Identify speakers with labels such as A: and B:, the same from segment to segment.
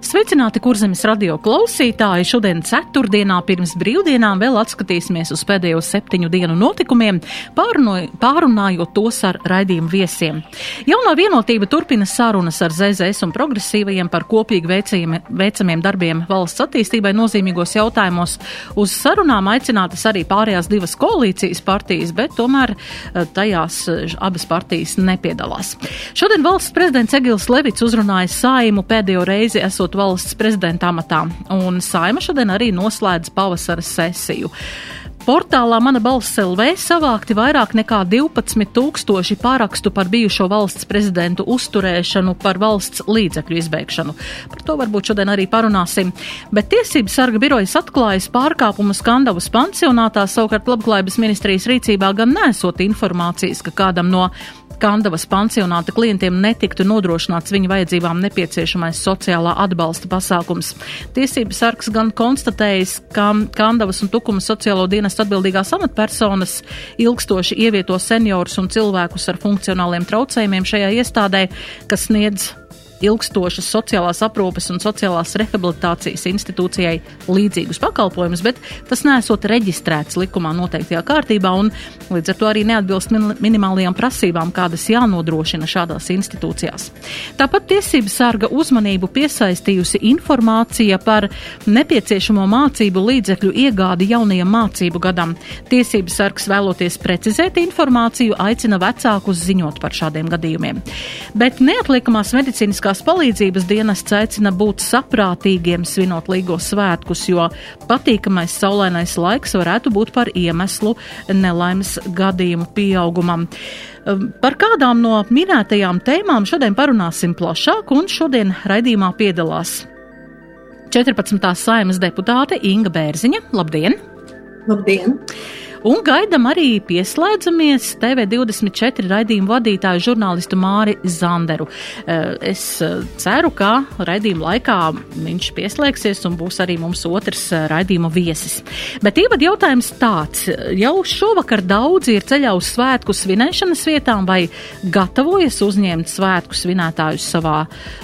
A: Sveicināti, kurzemes radio klausītāji! Šodien, ceturtdienā pirms brīvdienām, vēl atskatīsimies uz pēdējo septiņu dienu notikumiem, pārunoj, pārunājot tos ar raidījumu viesiem. Jaunā vienotība turpina sarunas ar ZZS un progresīvajiem par kopīgi veicamiem, veicamiem darbiem valsts attīstībai nozīmīgos jautājumos. Uz sarunām aicinātas arī pārējās divas koalīcijas partijas, bet tomēr eh, tajās eh, abas partijas nepiedalās. Šodien valsts prezidents Egils Levits uzrunāja saimu pēdējo reizi esot valsts prezidenta amatā, un Saima šodien arī noslēdz pavasara sesiju. Portālā Mana balss LV savākti vairāk nekā 12 tūkstoši pārakstu par bijušo valsts prezidentu uzturēšanu par valsts līdzekļu izbeigšanu. Par to varbūt šodien arī parunāsim. Bet tiesības sarga birojas atklājas pārkāpumu skandavas pansionātā, savukārt labklājības ministrijas rīcībā gan nesot informācijas, ka kādam no Kandavas pansionāta klientiem netiktu nodrošināts viņu vajadzībām nepieciešamais sociālā atbalsta pasākums. Tiesības sargs gan konstatējis, ka Kandavas un Tukuma sociālo dienestu atbildīgās amatpersonas ilgstoši ievieto seniorus un cilvēkus ar funkcionāliem traucējumiem šajā iestādē, kas sniedz ilgstošas sociālās aprūpes un sociālās rehabilitācijas institūcijai līdzīgus pakalpojumus, bet tas nesot reģistrēts likumā noteiktajā kārtībā un līdz ar to arī neatbilst minimālajām prasībām, kādas jānodrošina šādās institūcijās. Tāpat tiesības sarga uzmanību piesaistījusi informācija par nepieciešamo mācību līdzekļu iegādi jaunajam mācību gadam. Tiesības sargs vēloties precizēt informāciju, aicina vecākus ziņot par šādiem gadījumiem. Bet neatliekamās medicīniskās Tehniskās palīdzības dienests aicina būt saprātīgiem svinot līgo svētkus, jo patīkamais saulainais laiks varētu būt par iemeslu nelaimes gadījumu pieaugumam. Ehm, par kādām no minētajām tēmām šodien parunāsim plašāk, un šodien raidījumā piedalās 14. saimas deputāte Inga Bērziņa. Labdien!
B: Labdien!
A: Un gaidam arī pieslēdzamies TV24 raidījumu vadītāju žurnālistu Māri Zanderu. Eh, es eh, ceru, ka raidījuma laikā viņš pieslēgsies un būs arī mums otrs eh, raidījuma viesis. Bet ievad jautājums tāds. Jau šovakar daudzi ir ceļā uz svētku svinēšanas vietām vai gatavojas uzņemt svētku svinētājus savā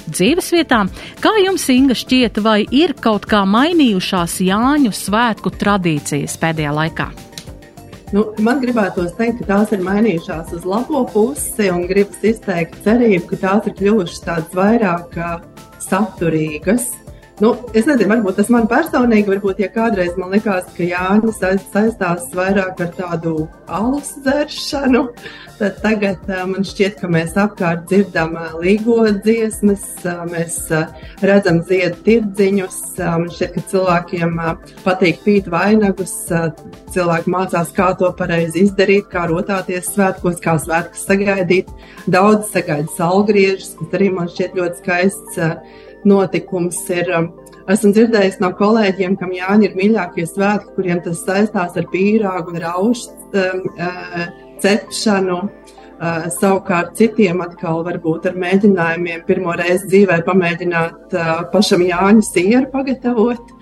A: dzīves vietā. Kā jums, Inga, šķiet, vai ir kaut kā mainījušās Jāņu svētku tradīcijas pēdējā laikā?
B: Nu, man gribētos teikt, ka tās ir mainījušās uz labo pusi, un gribas izteikt cerību, ka tās ir kļuvušas tādas vairāk saturīgas. Nu, es nezinu, varbūt tas man personīgi, varbūt, ja kādreiz man likās, ka Jānis saistās vairāk ar tādu alus dzeršanu, tad tagad man šķiet, ka mēs apkārt dzirdam līgo dziesmas, mēs redzam ziedu tirdziņus, man šķiet, ka cilvēkiem patīk pīt vainagus, cilvēki mācās, kā to pareizi izdarīt, kā rotāties svētkos, kā svētkus sagaidīt. Daudz sagaida salgriežus, kas arī man šķiet ļoti skaists notikums ir. Um, esmu dzirdējis no kolēģiem, kam Jāņa ir mīļākie svētki, kuriem tas saistās ar pīrāgu un raušu um, uh, cepšanu. Uh, savukārt citiem atkal varbūt ar mēģinājumiem pirmo reizi dzīvē pamēģināt uh, pašam Jāņu sieru pagatavot.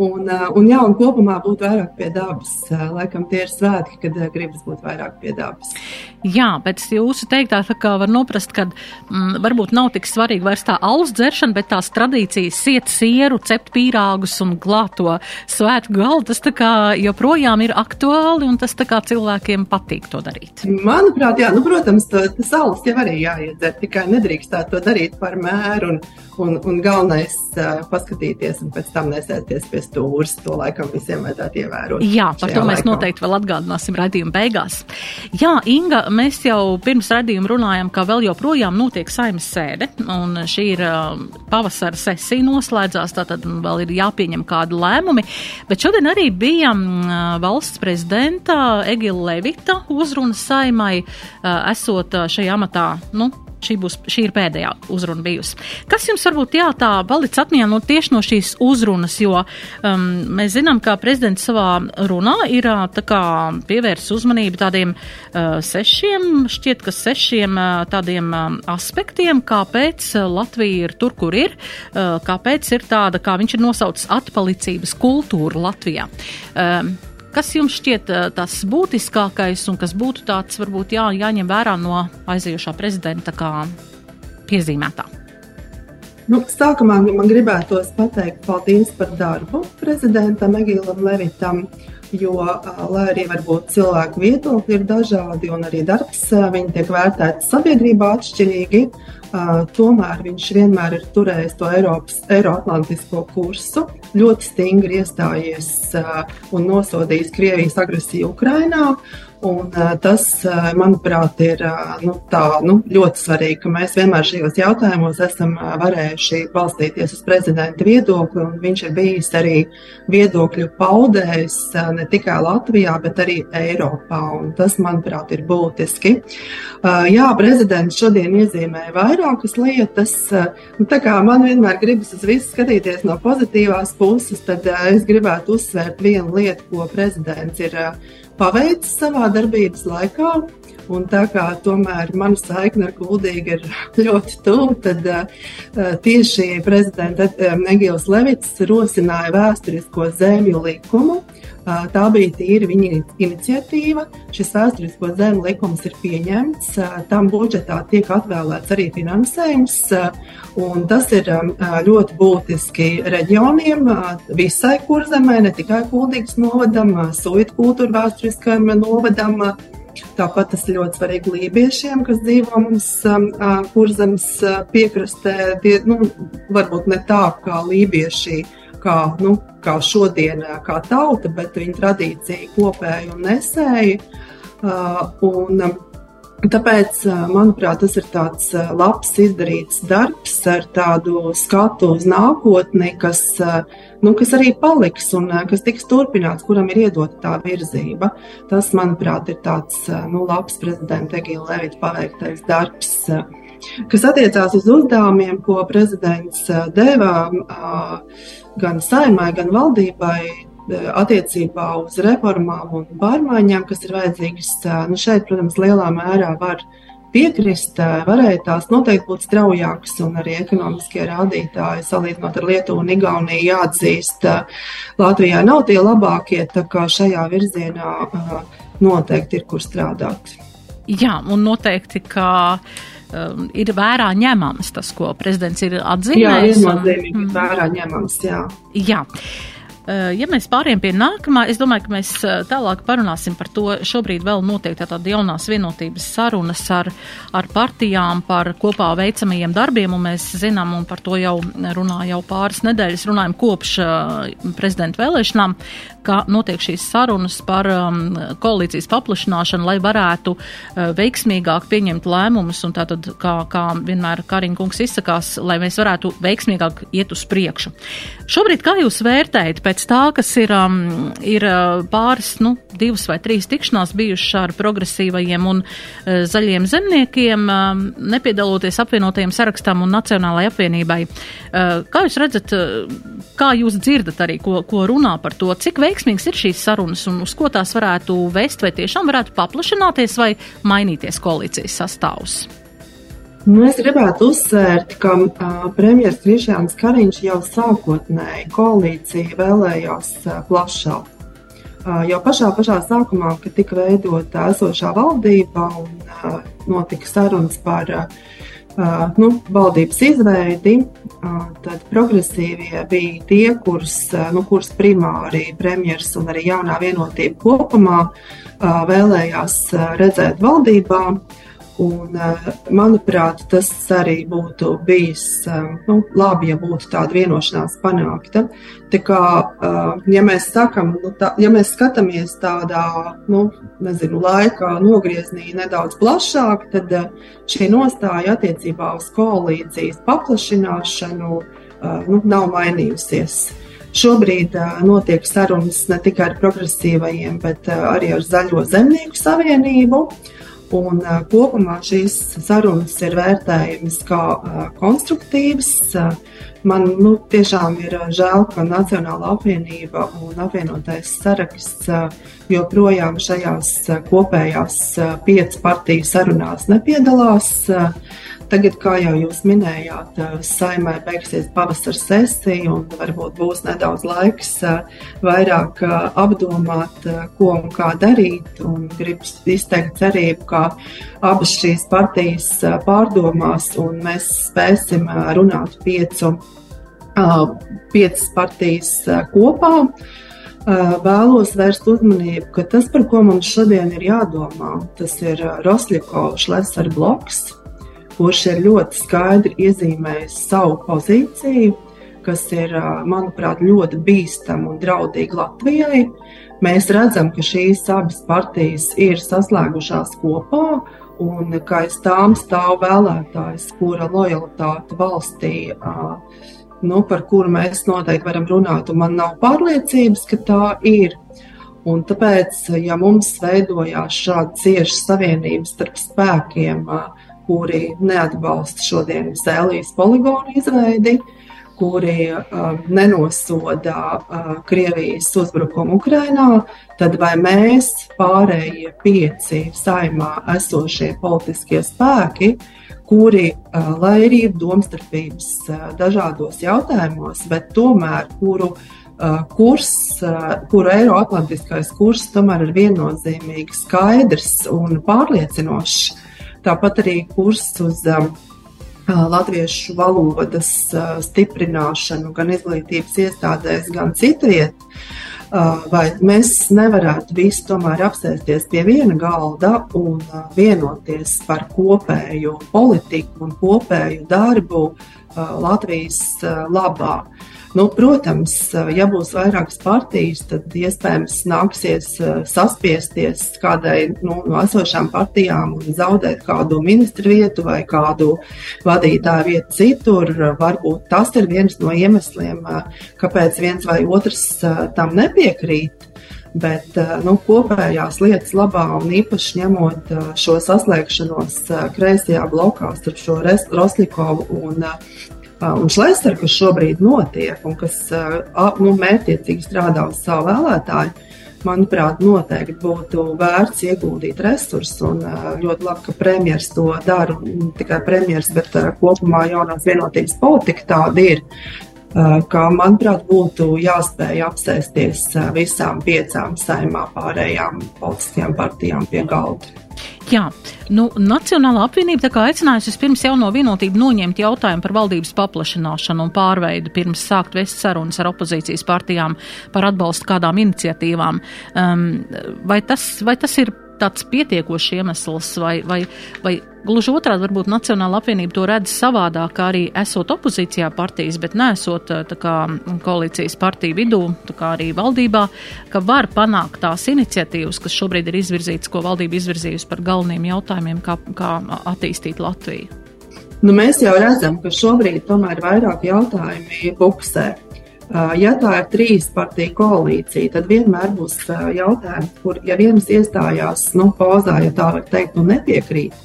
B: Un, uh, un, jā, un kopumā būt vairāk pie dabas. Uh, laikam tie ir svētki, kad uh, gribas būt vairāk pie dabas.
A: Jā, pēc jūsu teiktā var noprast, ka mm, varbūt nav tik svarīgi vairs tā alus dzeršana, bet tās tradīcijas siet sieru, cept pīrāgus un glāto svētku galdu, tas tā kā joprojām ir aktuāli un tas tā kā cilvēkiem patīk to darīt.
B: Manuprāt, jā, nu, protams, to, tas alus jau arī jāiedzer, tikai nedrīkst tā to darīt par mēru un, un, un galvenais uh, paskatīties un pēc tam nesēties pie stūres. To laikam visiem vajadzētu ievērot.
A: Jā, par to mēs laikam. noteikti vēl atgādināsim raidījuma beigās. Jā, Inga, mēs jau pirms raidījuma runājam, ka vēl joprojām notiek saimas sēde, un šī ir uh, pavasara sesija noslēdzās, tātad vēl ir jāpieņem kādi lēmumi, bet šodien arī bija uh, valsts prezidenta Egila Levita uzruna saimai, uh, esot šajā amatā, nu, šī, būs, šī ir pēdējā uzruna bijusi. Kas jums varbūt jā, tā palic atmiņā no tieši no šīs uzrunas, jo um, mēs zinām, ka prezidents savā runā ir tā kā pievērst uzmanību tādiem uh, sešiem, šķiet, ka sešiem uh, tādiem uh, aspektiem, kāpēc Latvija ir tur, kur ir, uh, kāpēc ir tāda, kā viņš ir nosaucis, atpalicības kultūra Latvijā. Um, Kas jums šķiet tas būtiskākais un kas būtu tāds, varbūt jā, jāņem vērā no aizējošā prezidenta kā piezīmētā?
B: Nu, sākumā man gribētos pateikt paldies par darbu prezidentam Egīlam Levitam, jo, lai arī varbūt cilvēku viedokļi ir dažādi un arī darbs, viņi tiek vērtēti sabiedrībā atšķirīgi, tomēr viņš vienmēr ir turējis to Eiropas, Eiroatlantisko kursu, ļoti stingri iestājies un nosodījis Krievijas agresiju Ukrainā. Un, tas, manuprāt, ir nu, tā, nu, ļoti svarīgi, ka mēs vienmēr šajos jautājumos esam varējuši balstīties uz prezidenta viedokli. Viņš ir bijis arī viedokļu paudējs ne tikai Latvijā, bet arī Eiropā. Tas, manuprāt, ir būtiski. Jā, prezidents šodien iezīmēja vairākas lietas. Nu, man vienmēr gribas uz visu skatīties no pozitīvās puses, tad es gribētu uzsvērt vienu lietu, ko prezidents ir paveicis savā darbības laikā. Un tā kā tomēr mana saikne ar Kuldīgu ir ļoti tuva, tad uh, tieši prezidents uh, Negils Levits rosināja vēsturisko zemju likumu. Uh, tā bija tīri viņa iniciatīva. Šis vēsturisko zemju likums ir pieņemts. Tam budžetā tiek atvēlēts arī finansējums. Tas ir ļoti būtiski reģioniem, visai kurzemē, ne tikai Kuldīgas novadam, Sovietu kultūra vēsturiskajam novadam Tāpat tas ir ļoti svarīgi lībiešiem, kas dzīvo mums um, kurzemes piekrastē. Die, nu, varbūt ne tā kā lībieši, kā, nu, kā šodien, kā tauta, bet viņa tradīcija kopēja un nesēja. Uh, un, Tāpēc, manuprāt, tas ir tāds labs izdarīts darbs ar tādu skatu uz nākotni, kas, nu, kas arī paliks un kas tiks turpināts, kuram ir iedota tā virzība. Tas, manuprāt, ir tāds nu, labs prezidenta Egīla Levita paveiktais darbs. Kas attiecās uz uzdevumiem, ko prezidents deva gan saimai, gan valdībai, attiecībā uz reformām un pārmaiņām, kas ir vajadzīgas. Nu, šeit, protams, lielā mērā var piekrist, varēja tās noteikti būt straujākas, un arī ekonomiskie rādītāji, salīdzinot ar Lietuvu un Igauniju, jāatzīst, Latvijā nav tie labākie, tā kā šajā virzienā noteikti ir kur strādāt.
A: Jā, un noteikti, ka um, ir vērā ņemams tas, ko prezidents ir atzīmējis.
B: Jā, viennozīmīgi un... vērā ņemams, jā.
A: Jā. Eh, ja mēs pāriem pie nākamā, es domāju, ka mēs eh, tālāk parunāsim par to. Šobrīd vēl notiek tāda jaunās vienotības sarunas ar, ar partijām par kopā veicamajiem darbiem, un mēs zinām, un par to jau runā jau pāris nedēļas, runājam kopš uh, prezidenta vēlēšanām, ka notiek šīs sarunas par um, koalīcijas paplašināšanu, lai varētu veiksmīgāk pieņemt lēmumus, un tātad, kā, kā vienmēr Kariņa kungs izsakās, lai mēs varētu veiksmīgāk iet uz priekšu. Šobrīd, kā jūs vērtējat? pēc tā, kas ir, um, ir uh, pāris, nu, divas vai trīs tikšanās bijušas ar progresīvajiem un uh, zaļiem zemniekiem, um, nepiedaloties apvienotajiem sarakstam un Nacionālajai apvienībai. Uh, kā jūs redzat, uh, kā jūs dzirdat arī, ko, ko runā par to, cik veiksmīgs ir šīs sarunas un uz ko tās varētu vest, vai tiešām varētu paplašināties vai mainīties koalīcijas sastāvs?
B: Nu, es gribētu uzsvērt, ka uh, premjerministrs Krišjāns Kariņš jau sākotnēji koalīciju vēlējās uh, plašāk. Uh, jau pašā, pašā sākumā, kad tika veidota esošā valdība un uh, notika sarunas par uh, nu, valdības izveidi, uh, tad progresīvie bija tie, kurus, uh, nu, kurus primāri premjerministrs un arī jaunā vienotība kopumā uh, vēlējās redzēt valdībā. Un, eh, manuprāt, tas arī būtu bijis eh, nu, labi, ja būtu tāda vienošanās panākta. Tā kā, eh, ja mēs sakam, nu, tā, ja mēs skatāmies tādā, nu, nezinu, laikā nogrieznī nedaudz plašāk, tad šī nostāja attiecībā uz koalīcijas paplašināšanu nu, nav mainījusies. Šobrīd notiek sarunas ne tikai ar progresīvajiem, bet arī ar Zaļo zemnieku savienību. Uh, Un, uh, kopumā šīs sarunas ir vērtējamas kā uh, konstruktīvas. Uh, man nu, tiešām ir žēl, ka Nacionāla apvienība un apvienotais saraksts joprojām šajās kopējās piecu partiju sarunās nepiedalās. Tagad, kā jau jūs minējāt, saimai beigsies pavasara sesija, un varbūt būs nedaudz laiks vairāk apdomāt, ko un kā darīt. Un gribu izteikt cerību, ka abas šīs partijas pārdomās, un mēs spēsim runāt piecu, piecas partijas kopā. Vēlos vērst uzmanību, ka tas, par ko mums šodien ir jādomā, tas ir Rosļakovs Šlesera bloks, kurš ir ļoti skaidri iezīmējis savu pozīciju, kas ir, manuprāt, ļoti bīstama un draudīga Latvijai. Mēs redzam, ka šīs abas partijas ir saslēgušās kopā, un ka aiz tām stāv vēlētājs, kura lojalitāte valstī, nu, par kuru mēs noteikti varam runāt, un man nav pārliecības, ka tā ir. Un tāpēc, ja mums veidojās šāda cieša savienība starp spēkiem, uh, kuri neatbalsta šodienas Zēlijas poligonu izveidi, kuri uh, nenosoda uh, Krievijas uzbrukumu Ukrainā, tad vai mēs, pārējie pieci saimā esošie politiskie spēki, kuri, uh, lai arī ir domstarpības uh, dažādos jautājumos, bet tomēr kuru uh, kurs, uh, kuru Eiroatlantiskais kurs tomēr ir viennozīmīgi skaidrs un pārliecinošs, Tāpat arī kurs uz um, latviešu valodas uh, stiprināšanu gan izglītības iestādēs, gan citviet. Uh, vai mēs nevarētu visi tomēr apsēsties pie viena galda un uh, vienoties par kopēju politiku un kopēju darbu Latvijas labā? Nu, protams, ja būs vairākas partijas, tad iespējams nāksies eh, saspiesties kādai nu, no esošām partijām un zaudēt kādu ministru vietu vai kādu vadītāju vietu citur. Varbūt tas ir viens no iemesliem, eh, kāpēc viens vai otrs eh, tam nepiekrīt. Bet nu, kopējās lietas labā un īpaši ņemot šo saslēgšanos kreisajā blokā starp šo Roslikovu un un šlēseri, kas šobrīd notiek un kas nu, mērķiecīgi strādā uz savu vēlētāju, manuprāt, noteikti būtu vērts ieguldīt resursus. Un ļoti labi, ka premjerministrs to dara. Ne tikai premjerministrs, bet kopumā jaunās vienotības politika tāda ir. Kā, manuprāt, būtu jāspēj apsēsties visām piecām saimā pārējām politiskajām partijām pie galda.
A: Jā, nu, Nacionālā apvienība aicinājusi vispirms jauno vienotību noņemt jautājumu par valdības paplašināšanu un pārveidu pirms sākt vest sarunas ar opozīcijas partijām par atbalstu kādām iniciatīvām. Um, vai, tas, vai tas ir tāds pietiekošs iemesls, vai, vai, vai gluži otrādi varbūt Nacionāla apvienība to redz savādāk, arī esot opozīcijā partijas, bet nesot eh, kā, koalīcijas partiju vidū, kā arī valdībā, ka var panākt tās iniciatīvas, kas šobrīd ir izvirzītas, ko valdība izvirzījusi par galveniem jautājumiem, kā, kā attīstīt Latviju.
B: Nu, mēs jau redzam, ka šobrīd tomēr vairāk jautājumi buksē. Ja tā ir trīs partiju koalīcija, tad vienmēr būs jautājums, kur, ja viens iestājās, nu, pozā, ja tā var teikt, nu, nepiekrīt,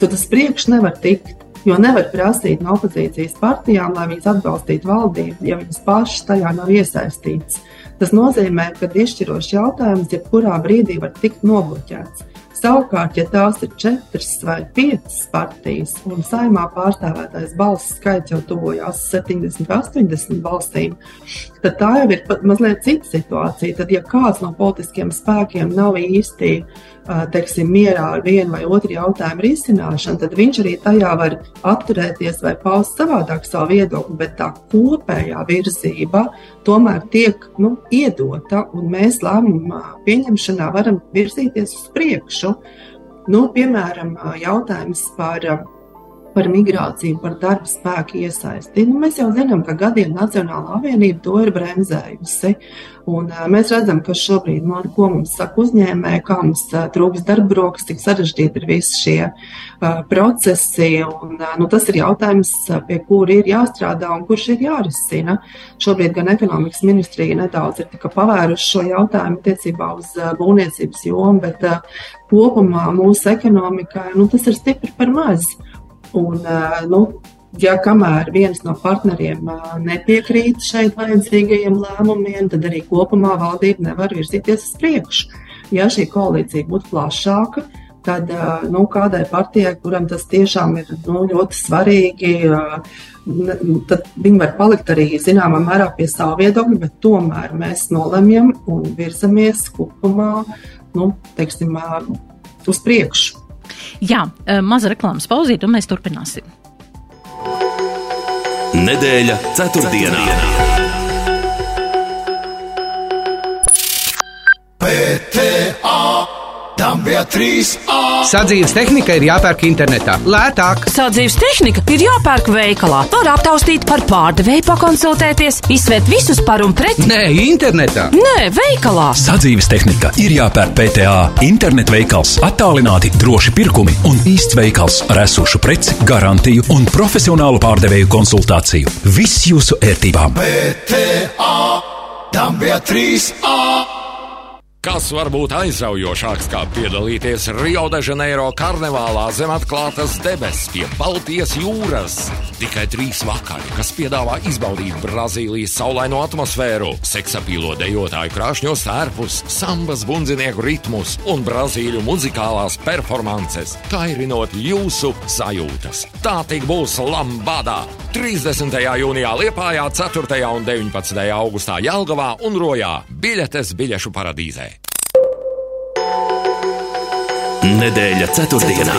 B: tad tas priekš nevar tikt. Jo nevar prasīt no opozīcijas partijām, lai viņas atbalstītu valdību, ja viņas pašas tajā nav iesaistītas. Tas nozīmē, ka izšķirošs jautājums jebkurā brīdī var tikt nobloķēts. Savukārt, ja tās ir četras vai piecas partijas, un saimā pārstāvētais balss skaits jau tuvojās 70, 80 balsīm, tad tā jau ir mazliet cita situācija. Tad, ja kāds no politiskiem spēkiem nav īsti teiksim, mierā ar vienu vai otru jautājumu risināšanu, tad viņš arī tajā var atturēties vai paust savādāk savu viedokli, bet tā kopējā virzība tomēr tiek nu, iedota, un mēs lēmumā pieņemšanā varam virzīties uz priekšu. Nu, piemēram, jautājums par par migrāciju, par darba spēku iesaisti. Nu, mēs jau zinām, ka gadiem Nacionālā apvienība to ir bremzējusi. Un, mēs redzam, ka šobrīd, man, nu, ko mums saka uzņēmēji, kā mums trūks darba rokas, cik sarežģīti ir visi šie uh, procesi. Un, nu, tas ir jautājums, pie kura ir jāstrādā un kurš ir jārisina. Šobrīd gan ekonomikas ministrija nedaudz ir pavēruši šo jautājumu attiecībā uz būvniecības jomu, bet uh, kopumā mūsu ekonomikai nu, tas ir stipri par maz. Un, nu, ja kamēr viens no partneriem nepiekrīt šeit vajadzīgajiem lēmumiem, tad arī kopumā valdība nevar virzīties uz priekšu. Ja šī koalīcija būtu plašāka, tad nu, kādai partijai, kuram tas tiešām ir nu, ļoti svarīgi, tad viņi var palikt arī zināmā mērā pie savu viedokļu, bet tomēr mēs nolemjam un virzamies kopumā nu, teiksim, uz priekšu.
A: Jā, maza reklāmas pauzīt, un mēs turpināsim.
C: Nedēļa ceturtdienā.
D: PTA tam bija trīs A.
E: Sadzīves tehnika ir jāpērk internetā. Lētāk.
F: Sadzīves tehnika ir jāpērk veikalā. Var aptaustīt, par pārdevēju pakonsultēties, izsvērt visus par un pret.
E: Nē, internetā.
F: Nē, veikalā.
D: Sadzīves tehnika ir jāpērk PTA. Internet veikals, attālināti, droši pirkumi un īsts veikals ar esošu preci, garantiju un profesionālu pārdevēju konsultāciju. Viss jūsu ērtībām. PTA tam bija trīs A.
G: Kas var būt aizraujošāks, kā piedalīties Rio de Janeiro karnevālā zem atklātas debesis pie Baltijas jūras? Tikai trīs vakari, kas piedāvā izbaudīt Brazīlijas saulaino atmosfēru, seksapīlo dejotāju krāšņos tērpus, sambas bundzinieku ritmus un brazīļu muzikālās performances, kairinot jūsu sajūtas. Tā tik būs Lambada! 30. jūnijā Liepājā, 4. un 19. augustā Jelgavā un Rojā biļetes biļešu paradīzē.
C: Nedēļa ceturtdienā.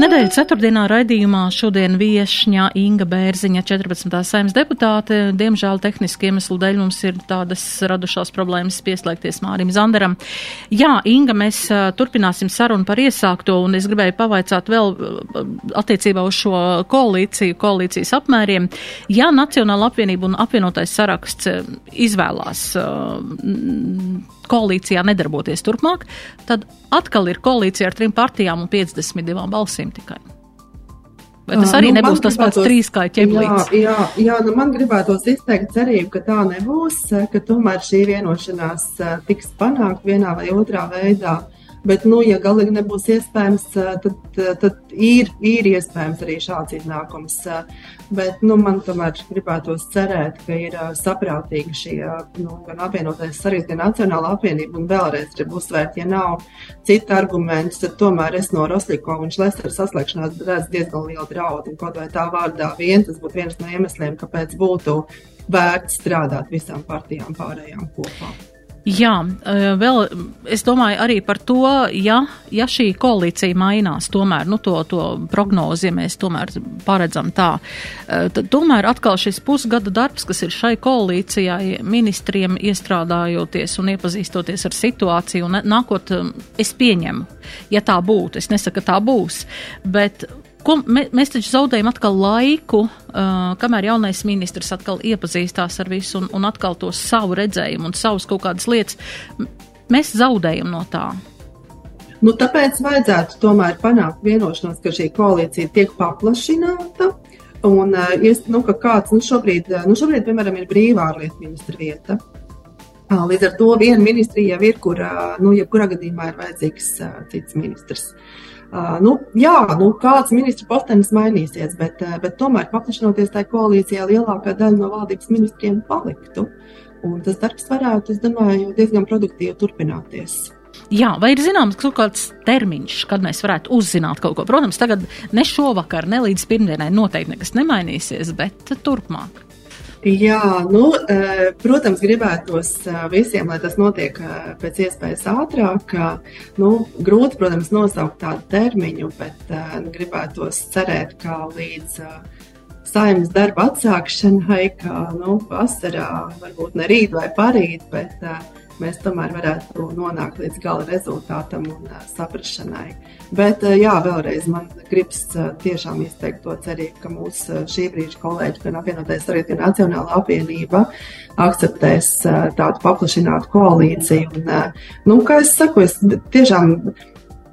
A: Nedēļas ceturtdienā raidījumā šodien viešņā Inga Bērziņa, 14. saimnes deputāte. Diemžēl tehniski iemeslu dēļ mums ir tādas radušās problēmas pieslēgties Mārim Zandaram. Jā, Inga, mēs turpināsim sarunu par iesākto, un es gribēju pavaicāt vēl attiecībā uz šo koalīciju, koalīcijas apmēriem. Ja Nacionāla apvienība un apvienotais saraksts izvēlās koalīcijā nedarboties turpmāk, tad atkal ir koalīcija ar trim partijām un 52 balsīm tikai. Vai tas arī nu, nebūs tas pats trīs kā ķeblīts?
B: Jā, jā, jā nu man gribētos izteikt cerību, ka tā nebūs, ka tomēr šī vienošanās tiks panākt vienā vai otrā veidā. Bet, nu, ja galīgi nebūs iespējams, tad, tad ir, ir iespējams arī šāds iznākums. Bet nu, man tomēr gribētos cerēt, ka ir saprātīgi šī nu, gan apvienotais saraksts, gan Nacionāla apvienība. Un vēlreiz gribu uzsvērt, ja nav citu argumentu, tad tomēr es no Roslīko un Šlesera saslēgšanās redzu diezgan lielu draudu. Kaut vai tā vārdā vien, tas būtu viens no iemesliem, kāpēc būtu vērts strādāt visām partijām pārējām kopā.
A: Jā, eh, vēl es domāju arī par to, ja, ja šī koalīcija mainās, tomēr, nu, to, to prognozi, ja mēs tomēr paredzam tā, eh, tad tomēr atkal šis pusgada darbs, kas ir šai koalīcijai, ministriem iestrādājoties un iepazīstoties ar situāciju un nākot, eh, es pieņemu, ja tā būtu, es nesaku, ka tā būs, bet Ko, mē, mēs taču zaudējam atkal laiku, uh, kamēr jaunais ministrs atkal iepazīstās ar visu un, un atkal to savu redzējumu un savus kaut kādas lietas. Mēs zaudējam no tā.
B: Nu, tāpēc vajadzētu tomēr panākt vienošanos, ka šī koalīcija tiek paplašināta. Un, nu, ka kāds nu, šobrīd, nu, šobrīd, piemēram, ir brīvā ārlietu ministra vieta. Līdz ar to viena ministrija jau ir, kur, nu, jebkurā gadījumā ir vajadzīgs cits ministrs. Uh, Uh, nu, jā, nu, kāds ministra postenis mainīsies, bet, bet tomēr paplašinoties tajā koalīcijā, lielākā daļa no valdības ministriem paliktu. Un tas darbs varētu, es domāju, diezgan produktīvi turpināties.
A: Jā, vai ir zināms kaut kāds termiņš, kad mēs varētu uzzināt kaut ko? Protams, tagad ne šovakar, ne līdz pirmdienai noteikti nekas nemainīsies, bet turpmāk.
B: Jā, nu, eh, protams, gribētos eh, visiem, lai tas notiek eh, pēc iespējas ātrāk. Nu, grūti, protams, nosaukt tādu termiņu, bet gribētos cerēt, ka līdz saimnes darba atsākšanai, ka nu, vasarā, varbūt ne rīt vai parīt, bet mēs tomēr varētu nonākt līdz gala rezultātam un saprašanai. Bet, jā, vēlreiz man gribas tiešām izteikt to cerību, ka mūsu šī brīža kolēģi, gan apvienotais arī gan Nacionāla apvienība, akceptēs tādu paplašinātu koalīciju. Un, nu, kā es saku, es tiešām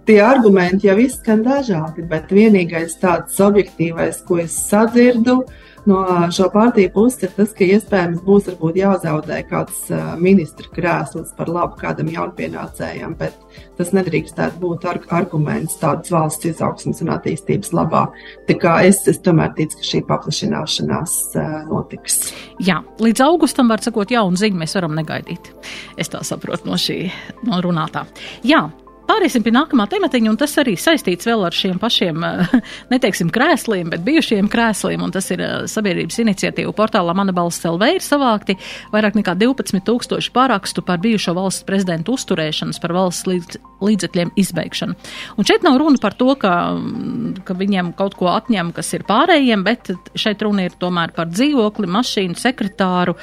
B: tie argumenti jau izskan dažādi, bet vienīgais tāds objektīvais, ko es sadzirdu no šo partiju puses, ir tas, ka iespējams būs jāzaudē kāds ministra krēsls par labu kādam jaunpienācējam, bet tas nedrīkstētu būt ar arguments tādas valsts izaugsmas un attīstības labā. Tā kā es, es tomēr ticu, ka šī paplašināšanās notiks.
A: Jā, līdz augustam, var sakot, jaunu ziņu mēs varam negaidīt. Es tā saprotu no šī no runātā. Jā, Pāriesim pie nākamā tematiņa, un tas arī saistīts vēl ar šiem pašiem, eh, neteiksim, krēsliem, bet bijušiem krēsliem, un tas ir eh, sabiedrības iniciatīva portālā Mana balss LV ir savākti vairāk nekā 12 tūkstoši pārakstu par bijušo valsts prezidentu uzturēšanas par valsts līdz, līdzekļiem izbeigšanu. Un šeit nav runa par to, ka, ka viņiem kaut ko atņem, kas ir pārējiem, bet šeit runa ir tomēr par dzīvokli, mašīnu, sekretāru,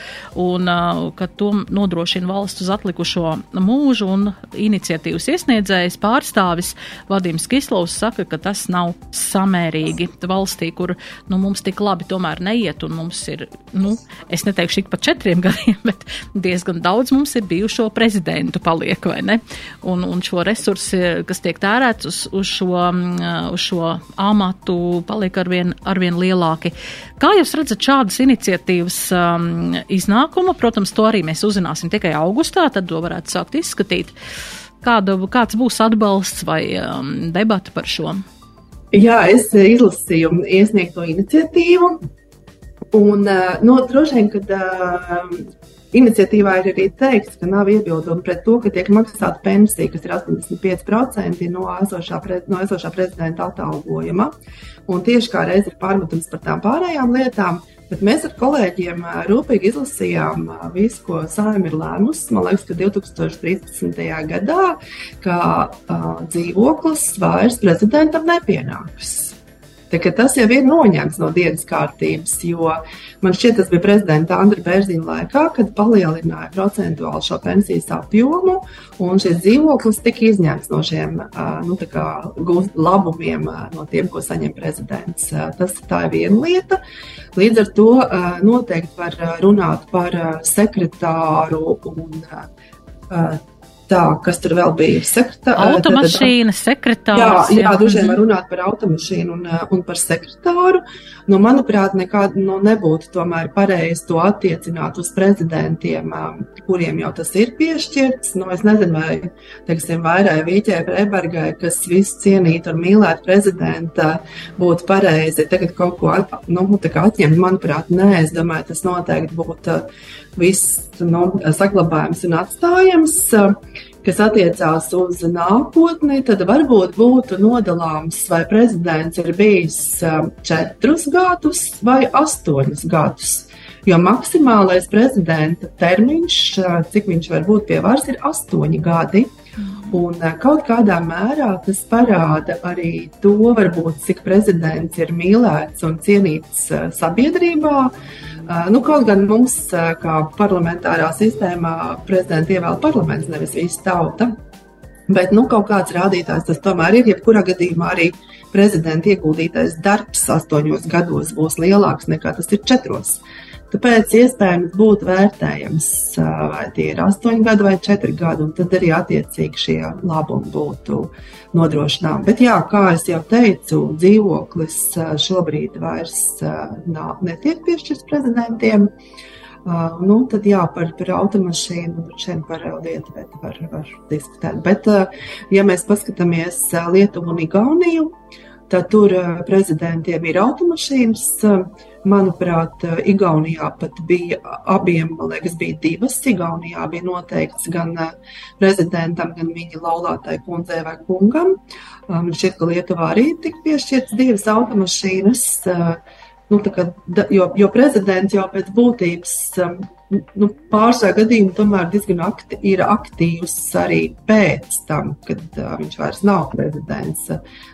A: un eh, ka to nodrošina valsts uz atlikušo mūžu un iniciatīvas iesniedz iesniedzējs pārstāvis Vadims Kislovs saka, ka tas nav samērīgi valstī, kur nu, mums tik labi tomēr neiet, un mums ir, nu, es neteikšu ik pa četriem gadiem, bet diezgan daudz mums ir bijušo prezidentu paliek, vai ne? Un, un šo resursi, kas tiek tērēts uz, uz, šo, mm, uz šo amatu, paliek arvien, arvien lielāki. Kā jūs redzat šādas iniciatīvas um, iznākumu? Protams, to arī mēs uzzināsim tikai augustā, tad to varētu sākt izskatīt. Uh, Kāda, kāds būs atbalsts vai um, debata par šo?
B: Jā, es izlasīju iesniegto iniciatīvu. Un, uh, no, nu, droši vien, ka uh, iniciatīvā ir arī teikts, ka nav iebildumu pret to, ka tiek maksāta pensija, kas ir 85% no esošā, pre, no esošā prezidenta atalgojuma. Un tieši kā reiz ir pārmetums par tām pārējām lietām, Bet mēs ar kolēģiem rūpīgi izlasījām visu, ko Sājuma ir lēmusi. Man liekas, ka 2013. gadā, ka uh, dzīvoklis vairs prezidentam nepienāks. Tas jau ir noņemts no dienas kārtības, jo man šķiet, tas bija prezidenta Andra Bērziņa laikā, kad palielināja procentuāli šo pensijas apjomu, un šis dzīvoklis tika izņemts no šiem nu, labumiem, no tiem, ko saņem prezidents. Tas tā ir viena lieta. Līdz ar to noteikti var runāt par sekretāru un Tā, kas tur vēl bija?
A: Sekretā, automašīna, sekretārs.
B: Jā, jā, droši vien var runāt par automašīnu un, un par sekretāru. Nu, manuprāt, nekād nu, nebūtu tomēr pareizi to attiecināt uz prezidentiem, kuriem jau tas ir piešķirts. Nu, es nezinu, vai, teiksim, vairai Vīķē Freibergai, kas visu cienītu un mīlētu prezidenta, būtu pareizi tagad kaut ko nu, atņemt. Manuprāt, nē, es domāju, tas noteikti būtu viss nu, saglabājams un atstājams, kas attiecās uz nākotni, tad varbūt būtu nodalāms, vai prezidents ir bijis um, četrus gadus vai astoņus gadus. Jo maksimālais prezidenta termiņš, cik viņš var būt pie varas, ir astoņi gadi. Un kaut kādā mērā tas parāda arī to, varbūt, cik prezidents ir mīlēts un cienīts sabiedrībā. Uh, Nu, kaut gan mums, kā parlamentārā sistēmā, prezidents ievēl parlaments, nevis visa tauta. Bet nu, kaut kāds rādītājs tas tomēr ir. Jebkurā gadījumā arī prezidenta ieguldītais darbs astoņos gados būs lielāks nekā tas ir četros. Tāpēc iespējams būtu vērtējams, vai tie ir astoņi gadi vai četri gadi, un tad arī attiecīgi šie labumi būtu nodrošināmi. Bet, jā, kā jau teicu, dzīvoklis šobrīd vairs nav, netiek piešķirts prezidentiem. Uh, nu, tad jā, par, par automašīnu, šeit par lietu var, var diskutēt. Bet, uh, ja mēs paskatāmies Lietuvu un Igauniju, tad tur uh, prezidentiem ir automašīnas. Uh, Manuprāt, Igaunijā pat bija abiem, man liekas, bija divas. Igaunijā bija noteikts gan eh, prezidentam, gan viņa laulātai kundzei vai kungam. Eh, man šķiet, ka Lietuvā arī tika piešķirts divas automašīnas. Eh, nu, kā, jo, jo prezidents jau pēc būtības nu, pārsvarā gadījumā tomēr diezgan akti, ir aktīvs arī pēc tam, kad uh, viņš vairs nav prezidents.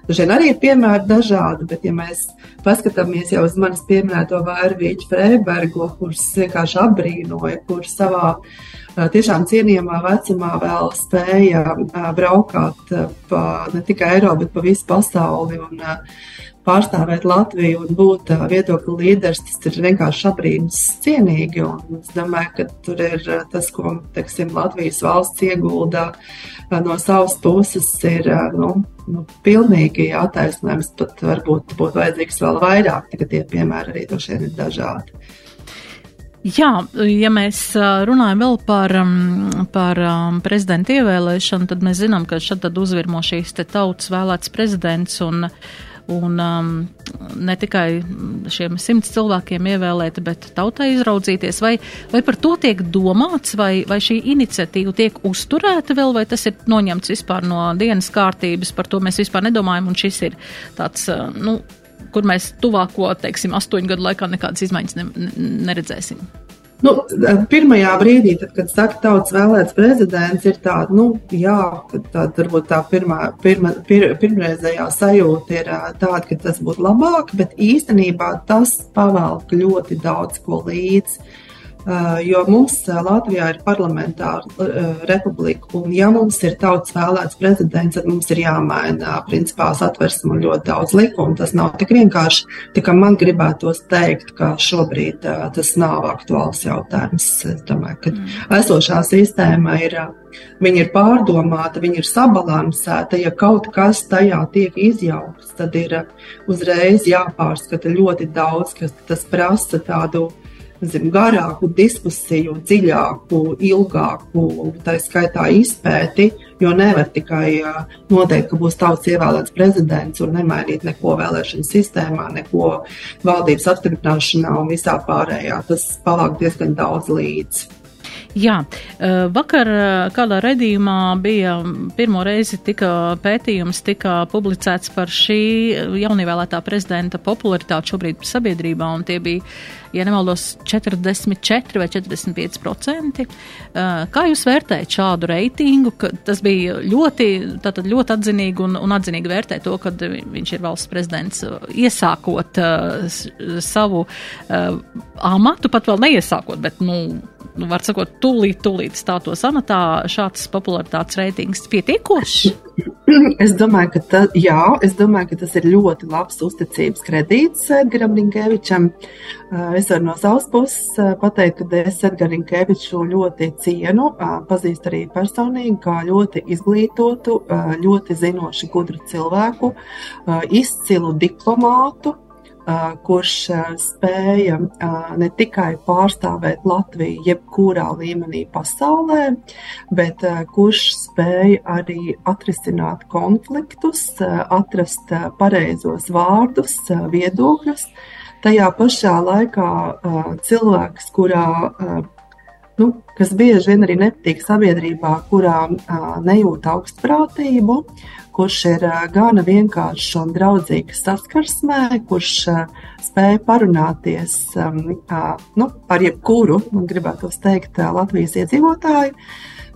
B: Dažiem arī ir piemēri dažādi, bet ja mēs paskatāmies jau uz manis pieminēto Vērvīķu Freibergu, kurš vienkārši apbrīnoja, kurš savā uh, tiešām cienījamā vecumā vēl spēja uh, braukāt pa ne tikai Eiropu, bet pa visu pasauli. Un, pārstāvēt Latviju un būt viedokļu līderis, tas ir vienkārši abrīns cienīgi. Un es domāju, ka tur ir tas, ko teiksim, Latvijas valsts iegulda no savas puses, ir nu, nu, pilnīgi attaisnojams. Pat varbūt būtu vajadzīgs vēl vairāk, tikai tie piemēri arī droši vien ir dažādi.
A: Jā, ja mēs runājam vēl par, par prezidenta ievēlēšanu, tad mēs zinām, ka šad tad uzvirmo šīs te tautas vēlēts prezidents un uh, un um, ne tikai šiem simts cilvēkiem ievēlēti, bet tautai izraudzīties, vai, vai par to tiek domāts, vai, vai šī iniciatīva tiek uzturēta vēl, vai tas ir noņemts vispār no dienas kārtības, par to mēs vispār nedomājam, un šis ir tāds, uh, nu, kur mēs tuvāko, teiksim, astoņu gadu laikā nekādas izmaiņas ne, neredzēsim.
B: Nu, pirmajā brīdī, tad, kad saka, tautas vēlēts prezidents, ir tāda, nu, jā, tā, varbūt tā pirmā, pirma, pir, pirmreizējā sajūta ir tāda, ka tas būtu labāk, bet īstenībā tas pavelk ļoti daudz ko līdzi. Eh, jo mums eh, Latvijā ir parlamentāra eh, republika, un ja mums ir tautas vēlēts prezidents, tad mums ir jāmaina principā satversme un ļoti daudz likumu. Tas nav tik vienkārši, kā man gribētos teikt, ka šobrīd tas nav aktuāls jautājums. Es domāju, ka esošā sistēma ir. Viņa ir pārdomāta, viņa ir sabalansēta. Ja kaut kas tajā tiek izjaukts, tad ir uzreiz jāpārskata ļoti daudz, kas tas prasa tādu uh, zinu, garāku diskusiju, dziļāku, ilgāku, tā skaitā izpēti, jo nevar tikai noteikt, ka būs tauts ievēlēts prezidents un nemainīt neko vēlēšanu sistēmā, neko valdības apstiprināšanā un visā pārējā. Tas palāk diezgan daudz līdzi.
A: Jā, vakar kādā redījumā bija pirmo reizi tika pētījums, tika publicēts par šī jaunievēlētā prezidenta popularitāti šobrīd sabiedrībā, un tie bija ja nemaldos, 44 vai 45 procenti. Kā jūs vērtējat šādu reitingu? Tas bija ļoti, ļoti atzinīgi un, un atzinīgi vērtē to, ka viņš ir valsts prezidents iesākot uh, savu uh, amatu, pat vēl neiesākot, bet, nu, nu, var sakot, tūlīt, tūlīt stātos amatā, šāds popularitātes reitings pietiekošs?
B: Es domāju, ka, ta, jā, es domāju, ka tas ir ļoti labs uzticības kredīts Edgaram Rinkevičam. Es varu no savas puses pateikt, ka es Edgars Rinkeviču ļoti cienu, pazīstu arī personīgi, kā ļoti izglītotu, ļoti zinošu, gudru cilvēku, izcilu diplomātu, kurš spēja ne tikai pārstāvēt Latviju jebkurā līmenī pasaulē, bet kurš spēja arī atrisināt konfliktus, atrast pareizos vārdus, viedokļus. Tajā pašā laikā cilvēks, kurā nu, kas bieži vien arī nepatīk sabiedrībā, kurā nejūt augstprātību, kurš ir gana vienkāršs un draudzīgs saskarsmē, kurš spēja parunāties nu, ar jebkuru, gribētu teikt, Latvijas iedzīvotāju.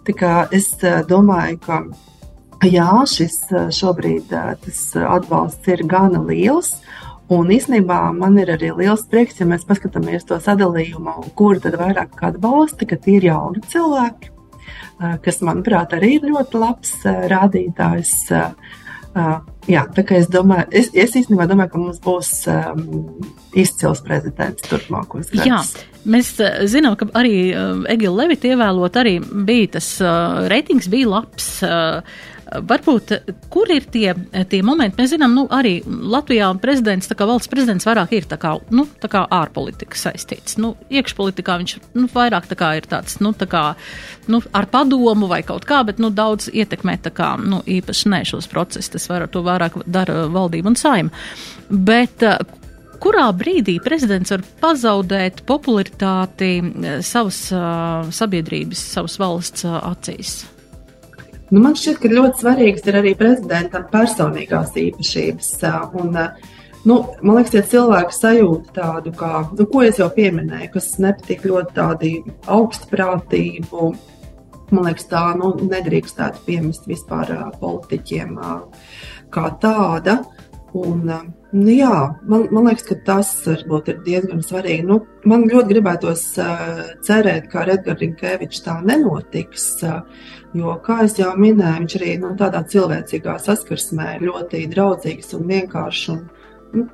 B: Tā kā es domāju, ka jā, šis šobrīd tas atbalsts ir gana liels. Un īsnībā man ir arī liels prieks, ja mēs paskatāmies to sadalījumu, kur tad vairāk atbalsta, ka tie ir jauni cilvēki, kas, manuprāt, arī ir ļoti labs rādītājs. Jā, tā kā es domāju, es, es īstenībā domāju, ka mums būs izcils prezidents turpmākos gados.
A: Jā, mēs zinām, ka arī Egila Levita ievēlot arī bija tas uh, reitings bija labs. Uh, Varbūt, kur ir tie, tie momenti, mēs zinām, nu, arī Latvijā prezidents, tā kā valsts prezidents vairāk ir tā kā, nu, tā kā ārpolitika saistīts. Nu, iekšpolitikā viņš, nu, vairāk tā kā ir tāds, nu, tā kā, nu, ar padomu vai kaut kā, bet, nu, daudz ietekmē tā kā, nu, īpaši ne šos procesus, tas var, to vairāk dara valdība un saima. Bet, kurā brīdī prezidents var pazaudēt popularitāti savas uh, sabiedrības, savas valsts uh, acīs?
B: Nu, man šķiet, ka ļoti svarīgas ir arī prezidentam personīgās īpašības. Un, Nu, man liekas, ja cilvēki sajūt tādu, kā, nu, ko es jau pieminēju, kas nepatīk ļoti tādu augstprātību, man liekas, tā nu, nedrīkstētu piemest vispār politiķiem kā tāda. Un, nu, jā, man, man liekas, ka tas varbūt ir diezgan svarīgi. Nu, man ļoti gribētos uh, cerēt, ka ar Edgars Rinkevičs tā nenotiks. Uh, jo, kā jau minēju, viņš arī nu, tādā cilvēcīgā saskarsmē ir ļoti draudzīgs un vienkāršs. Un, nu,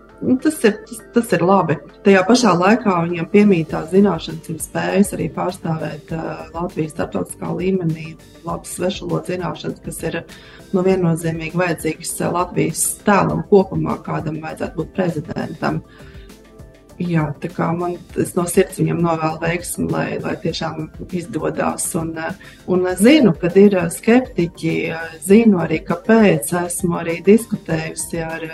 B: tas, ir, tas, tas ir labi. Tajā pašā laikā viņam piemīt tās zināšanas un spējas arī pārstāvēt uh, Latvijas starptautiskā līmenī, labas svešvalodas zināšanas, kas ir nu, viennozīmīgi vajadzīgas Latvijas tēlam kopumā, kādam vajadzētu būt prezidentam. Jā, tā kā man no sirds viņam novēlu veiksmi, lai, lai tiešām izdodas. Un, un zinu, ka ir skeptiķi, zinu arī, kāpēc esmu arī diskutējusi ar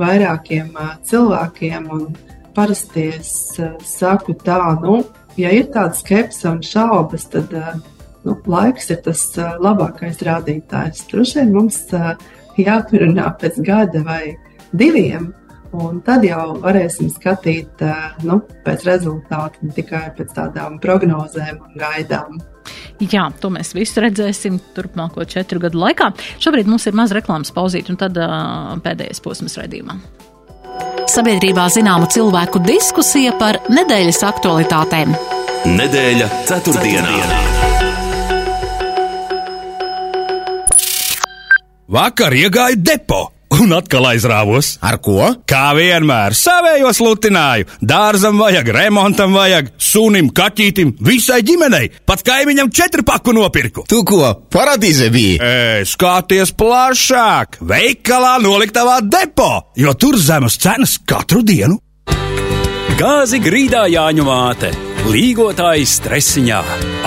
B: vairākiem cilvēkiem. Parasti es saku tā, nu, ja ir tāda skepse un šaubas, tad nu, laiks ir tas labākais rādītājs. Droši vien mums jāparunā pēc gada vai diviem. Un tad jau varēsim skatīt nu, pēc rezultātu, ne tikai pēc tādām prognozēm un gaidām.
A: Jā, to mēs visu redzēsim turpmāko četru gadu laikā. Šobrīd mums ir maz reklāmas pauzīt, un tad uh, pēdējais posms redzījumā.
H: Sabiedrībā zināma cilvēku diskusija par nedēļas aktualitātēm.
C: Nedēļa ceturtdienā. ceturtdienā.
I: Vakar iegāju depo un atkal aizrāvos.
E: Ar ko?
I: Kā vienmēr, savējos lutināju. Dārzam vajag, remontam vajag, sunim, kaķītim, visai ģimenei. Pat kaimiņam četru paku nopirku.
E: Tu ko, paradīze bija?
I: E, skaties plašāk, veikalā noliktavā depo, jo tur zemes cenas katru dienu.
D: Gāzi grīdā jāņu māte Līgotāji stresiņā,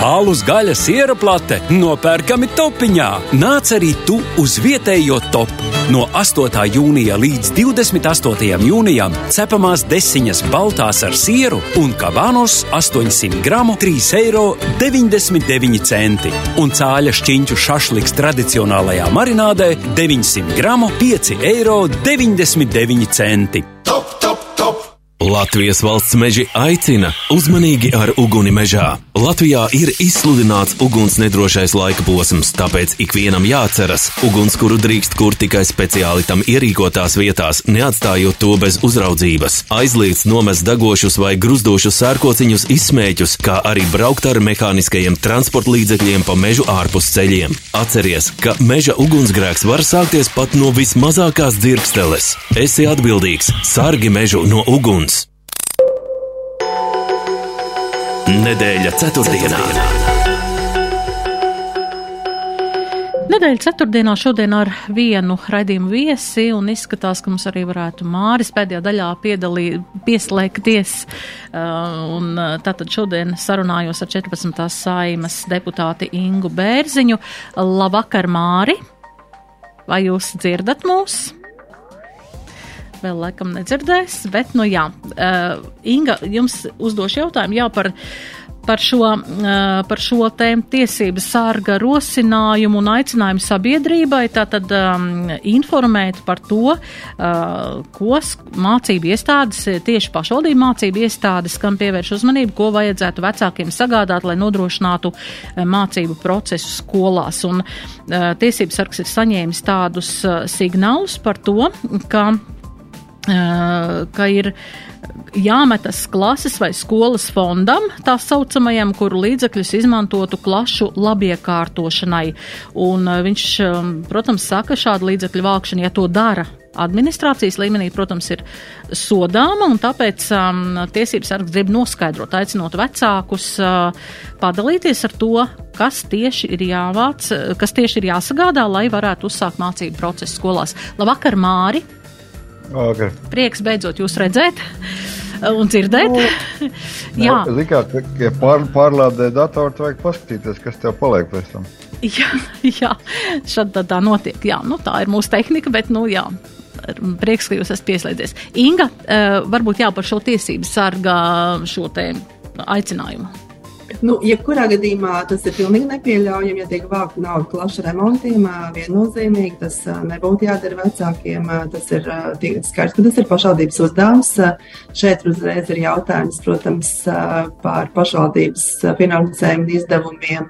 D: alus gaļa siera plate, nopērkami topiņā. Nāc arī tu uz vietējo topu. No 8. jūnija līdz 28. jūnijam cepamās desiņas baltās ar sieru un kavānos 800 gramu 3,99 eiro. Un cāļa šķiņķu šašliks tradicionālajā marinādē 900 gramu 5,99 eiro.
C: Latvijas valsts meži aicina uzmanīgi ar uguni mežā. Latvijā ir izsludināts uguns nedrošais laika posms, tāpēc ikvienam jāatceras, ugunskura drīkst kur tikai speciāli tam ierīkotās vietās, neatstājot to bez uzraudzības. Aizliegts nomest degošus vai gruzdošus sērkociņus, izsmēķus, kā arī braukt ar mehāniskajiem transporta līdzekļiem pa mežu ārpus ceļiem. Atceries, ka meža ugunsgrēks var sākties pat no vismazākās dzirksteles. Esi atbildīgs, sargi mežu no uguns! Nedēļa ceturtdienā.
A: Nedēļa ceturtdienā šodien ar vienu raidījumu viesi un izskatās, ka mums arī varētu Māris pēdējā daļā piedalī, pieslēgties. Uh, un uh, tātad šodien sarunājos ar 14. saimas deputāti Ingu Bērziņu. Labvakar, Māri! Vai jūs dzirdat mūs? Vēl laikam nedzirdēs, bet, nu jā, uh, Inga, jums uzdošu jautājumu jau par, par šo, uh, par šo tēmu tiesības sārga rosinājumu un aicinājumu sabiedrībai, tātad um, informēt par to, uh, ko mācību iestādes, tieši pašvaldību mācību iestādes, kam pievērš uzmanību, ko vajadzētu vecākiem sagādāt, lai nodrošinātu uh, mācību procesu skolās. Un uh, tiesības sargs ir saņēmis tādus uh, signālus par to, ka ka ir jāmetas klases vai skolas fondam, tā saucamajam, kuru līdzekļus izmantotu klašu labiekārtošanai. Un viņš, protams, saka, šāda līdzekļu vākšana, ja to dara administrācijas līmenī, protams, ir sodāma, un tāpēc um, tiesības sargs grib noskaidrot, aicinot vecākus uh, padalīties ar to, kas tieši ir jāvāc, kas tieši ir jāsagādā, lai varētu uzsākt mācību procesu skolās. Labvakar, Māri!
J: Okay.
A: Prieks beidzot jūs redzēt un dzirdēt.
J: Nu, Jā, kā, ja pār, pārlādē datoru, tad vajag paskatīties, kas tev paliek pēc tam.
A: Jā, jā šādi tā, tā notiek. Jā, nu, tā ir mūsu tehnika, bet, nu, jā. Prieks, ka jūs esat pieslēdzies. Inga, varbūt jā, par šo tiesību sargā šo te aicinājumu.
B: Nu, jebkurā gadījumā tas ir pilnīgi nepieļaujami, ja tiek vākta nauda klašu remontiem. Viennozīmīgi tas nebūtu jādara vecākiem. Tas ir skaidrs, ka tas ir pašvaldības uzdevums. Šeit uzreiz ir jautājums, protams, par pašvaldības finansējumu izdevumiem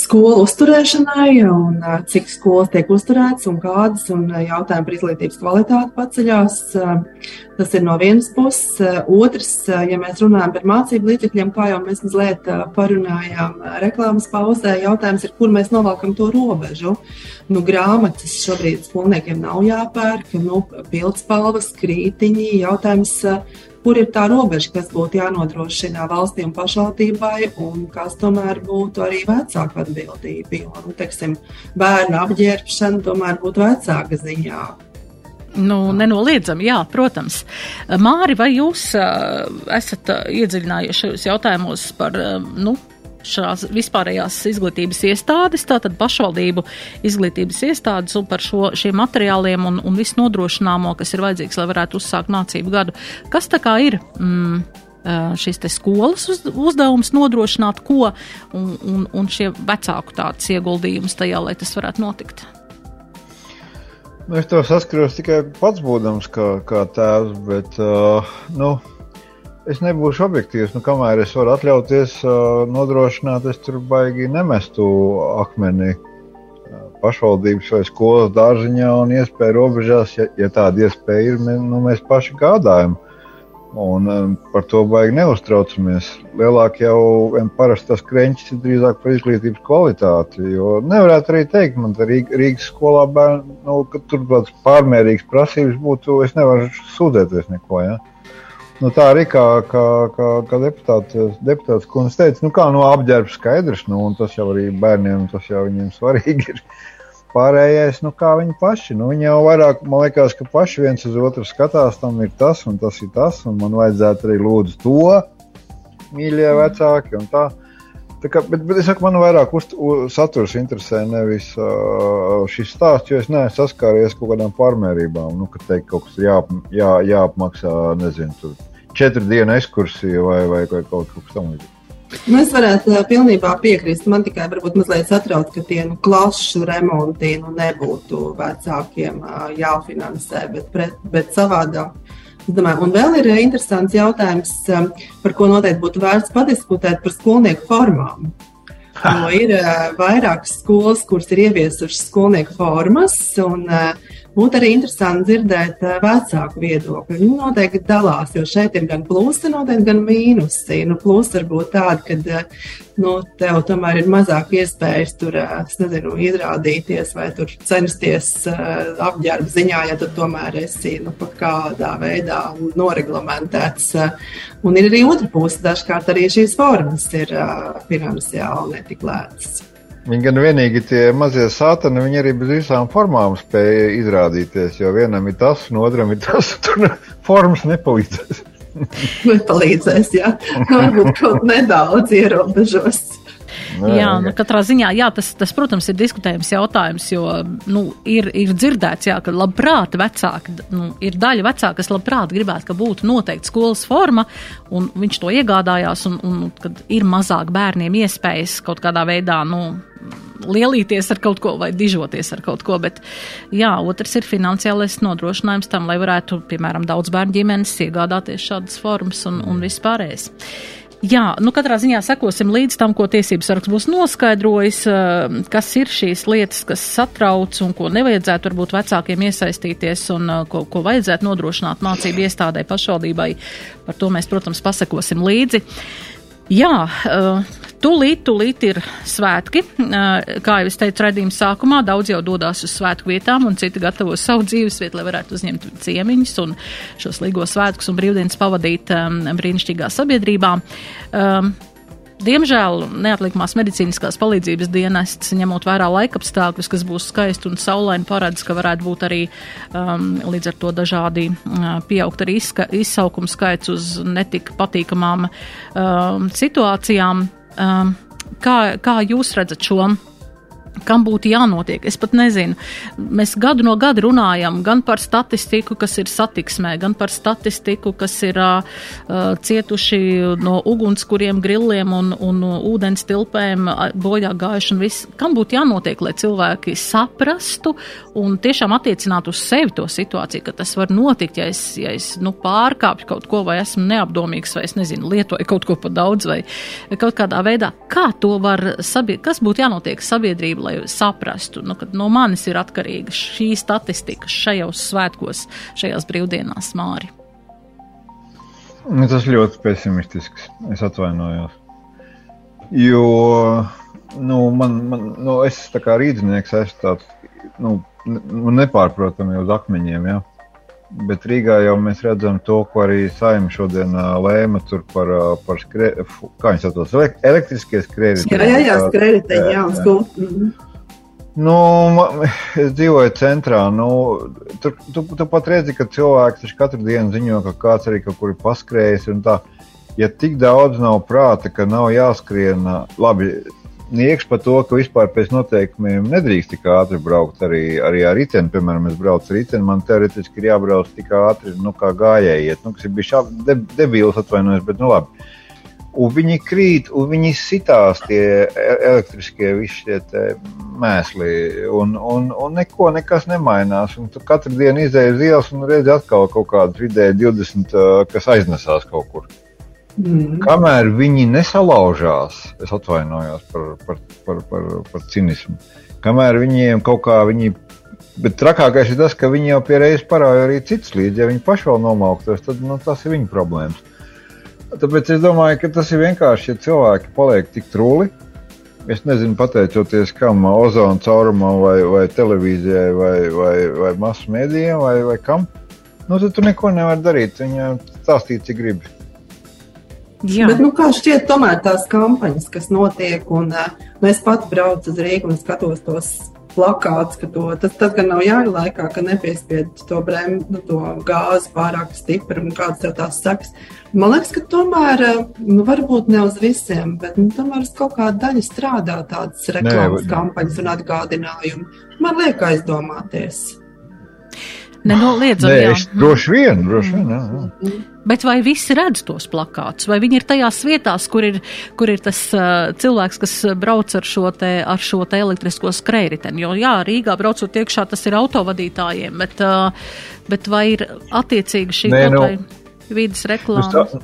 B: skolu uzturēšanai, un cik skolas tiek uzturētas un kādas, un jautājumi par izglītības kvalitāti paceļās. Tas ir no vienas puses. Otrs, ja mēs runājam par mācību līdzekļiem, kā jau mēs mazliet parunājām reklāmas pauzē, jautājums ir, kur mēs novelkam to robežu. Nu, grāmatas šobrīd skolniekiem nav jāpērk, nu, pildspalvas, krītiņi, jautājums kur ir tā robeža, kas būtu jānodrošina valstī un pašvaldībai, un kas tomēr būtu arī vecāka atbildība. Jo, nu, teiksim, bērnu apģērbšana tomēr būtu vecāka ziņā.
A: Nu, nenoliedzami, jā, protams. Māri, vai jūs esat iedziļinājušies jautājumos par nu, šās vispārējās izglītības iestādes, tātad pašvaldību izglītības iestādes un par šo, šiem materiāliem un, un visu nodrošināmo, kas ir vajadzīgs, lai varētu uzsākt mācību gadu. Kas tā kā ir? Mm, šis skolas uz, uzdevums nodrošināt, ko un, un, un šie vecāku tāds ieguldījums tajā, lai tas varētu notikt.
J: Nu, es to saskaros tikai pats būdams kā, kā tēvs, bet, uh, nu, Es nebūšu objektīvs, nu, kamēr es varu atļauties uh, nodrošināt, es tur baigi nemestu akmeni uh, pašvaldības vai skolas dārziņā un iespēju robežās, ja, ja tāda iespēja ir, mēs, nu, mēs paši gādājam. Un um, par to baigi neuztraucamies. Lielāk jau parasti tas kreņķis ir drīzāk par izglītības kvalitāti. Jo nevarētu arī teikt, man te Rīgas skolā bērni, nu, ka tur tāds pārmērīgs prasības būtu, es nevaru sūdzēties neko. Ja? Nu, tā arī kā, kā, kā, kā deputāts, deputāts kundze teica, nu kā no apģērba skaidrs, nu, un tas jau arī bērniem, tas jau viņiem svarīgi ir. Pārējais, nu kā viņi paši, nu viņi jau vairāk, man liekas, ka paši viens uz otru skatās, tam ir tas un tas ir tas, un man vajadzētu arī lūdzu to, mīļie vecāki, un tā. Tā kā, bet, bet es saku, man vairāk uz, uz, saturs interesē nevis uh, šis stāsts, jo es neesmu saskāries kaut kādām pārmērībām. Nu, ka teikt, kaut kas ir jā, jā, jāapmaksā, nezinu, tur četru dienu ekskursija vai, vai, vai kaut kas tamlīdzīgs.
B: Nu, es varētu uh, pilnībā piekrist. Man tikai varbūt mazliet satrauc, ka tie nu, klašu remonti nu, nebūtu vecākiem uh, jāfinansē, bet, pret, bet savādāk Domāju, un vēl ir interesants jautājums, eh, par ko noteikti būtu vērts padiskutēt par skolnieku formām. Jo ir uh, vairākas skolas, kuras ir ieviesušas skolnieku formas, un uh, būtu arī interesanti dzirdēt uh, vecāku viedokli. Viņi noteikti dalās, jo šeit ir gan plusi, noteikti gan mīnusi. Nu, plusi var būt tādi, ka nu, tev tomēr ir mazāk iespējas tur, nezinu, izrādīties vai censties apģērba ziņā, ja tu tomēr esi nu, kaut kādā veidā noreglamentēts. Un ir arī otra puse, dažkārt arī šīs formas ir finansiāli netik lētas.
J: Viņi gan vienīgi tie mazie sātani, viņi arī bez visām formām spēja izrādīties, jo vienam ir tas, un otram ir tas, un tur formas nepalīdzēs.
B: Nepalīdzēs, jā. Varbūt kaut nedaudz ierobežos.
A: Nē, jā, nu, katrā ziņā, jā, tas, tas, protams, ir diskutējums jautājums, jo nu, ir, ir dzirdēts, jā, ka labprāt vecāki, nu, ir daļa vecāka, kas labprāt gribētu, ka būtu noteikti skolas forma, un viņš to iegādājās, un, un kad ir mazāk bērniem iespējas kaut kādā veidā, nu, lielīties ar kaut ko vai dižoties ar kaut ko, bet jā, otrs ir finansiālais nodrošinājums tam, lai varētu, piemēram, daudz bērnu ģimenes iegādāties šādas formas un, un vispārējais. Jā, nu katrā ziņā sekosim līdz tam, ko tiesības sargs būs noskaidrojis, eh, kas ir šīs lietas, kas satrauc un ko nevajadzētu varbūt vecākiem iesaistīties un eh, ko, ko vajadzētu nodrošināt mācību iestādē pašvaldībai. Par to mēs, protams, pasekosim līdzi. Jā, uh, Tūlīt, tūlīt ir svētki. Kā jau es teicu, redzījuma sākumā daudz jau dodas uz svētku vietām, un citi gatavo savu dzīvesvietu, lai varētu uzņemt ciemiņus un šos līgos svētkus un brīvdienas pavadīt um, brīnišķīgā sabiedrībā. Um, Diemžēl neatlikamās medicīniskās palīdzības dienests, ņemot vērā laikapstākļus, kas būs skaisti un saulaini, paredz, ka varētu būt arī um, līdz ar to dažādi uh, pieaugt arī izska, izsaukumu skaits uz netik patīkamām um, situācijām. Um, kā, kā jūs redzat šo? Kam būtu jānotiek. Es pat nezinu. Mēs gadu no gada runājam gan par statistiku, kas ir satiksmē, gan par statistiku, kas ir uh, cietuši no ugunskuriem, grilliem un, un ūdens tilpēm, bojā gājuši un viss. Kam būtu jānotiek, lai cilvēki saprastu un tiešām attiecinātu uz sevi to situāciju, ka tas var notikt, ja es, ja es nu, pārkāpju kaut ko vai esmu neapdomīgs vai es nezinu, lietoju kaut ko pa daudz vai kaut kādā veidā. Kā to var sabiedrība, kas būtu jānotiek sabiedrība, lai saprastu, nu, ka no manis ir atkarīga šī statistika šajos svētkos, šajās brīvdienās, Māri?
J: Nu, tas ļoti pesimistisks. Es atvainojos. Jo nu, man, man, nu, es kā rīznieks esmu tāds nu, nepārprotami uz akmeņiem. Ja? Bet Rīgā jau mēs redzam to, ko arī Saima šodien lēma par, par skrē, kā viņi sauc, elektriskie skrējēji.
B: Jā skrējēji, jā, jā, jā.
J: Nu, es dzīvoju centrā. Nu, tur, tu, tu pat redzi, ka cilvēks katru dienu ziņo, ka kāds arī kaut kur ir paskrējis. Ja tik daudz nav prāta, ka nav jāskrien, labi, nieks par to, ka vispār pēc noteikumiem nedrīkst tik ātri braukt. Arī, arī ar riteni, piemēram, es braucu ar riteni, man teorētiski ir jābrauc tik ātri, nu, kā gājēji iet. Nu, kas ir bijis de, debīls, atvainojos, bet nu labi un viņi krīt, un viņi sitās tie elektriskie visi tie mēsli, un, un, un neko nekas nemainās. Un tu katru dienu izēji uz ielas un redzi atkal kaut kādu vidēji 20, kas aiznesās kaut kur. Mm. Kamēr viņi nesalaužās, es atvainojos par, par, par, par, par cinismu, kamēr viņiem kaut kā viņi Bet trakākais ir tas, ka viņi jau pierādīja parādu arī citus līdzi. Ja viņi paši vēl nomauktos, tad nu, tas ir viņu problēmas. Tāpēc es domāju, ka tas ir vienkārši, ja cilvēki paliek tik trūli. Es nezinu, pateicoties kam, ozona caurumam, vai, vai televīzijai, vai, vai, vai masu mēdījiem, vai, vai kam. Nu, tad tu neko nevari darīt. Viņam stāstīt, cik gribi.
B: Jā. Bet, nu, kā šķiet, tomēr tās kampaņas, kas notiek, un uh, nu, es pats braucu uz Rīgu un skatos tos plakāts, ka to, tas, tas gan nav jāņem laikā, ka nepiespied to brēmu, nu, to gāzi pārāk stipri un kādas tev tās saks. Man liekas, ka tomēr, nu, varbūt ne uz visiem, bet nu, tomēr uz kaut kādu daļu strādā tādas reklāmas Nē, kampaņas un atgādinājumi. Man liek aizdomāties.
A: Nenoliedzami.
J: Nē, es droši vien, droši vien. Jā, jā.
A: Bet vai visi redz tos plakātus, vai viņi ir tajās vietās, kur ir, kur ir tas uh, cilvēks, kas brauc ar šo, te, ar šo te elektrisko skrējriteni? Jo, jā, Rīgā braucot iekšā, tas ir autovadītājiem, bet, uh, bet vai ir attiecīgi šī Nē, nu, vidas reklāma?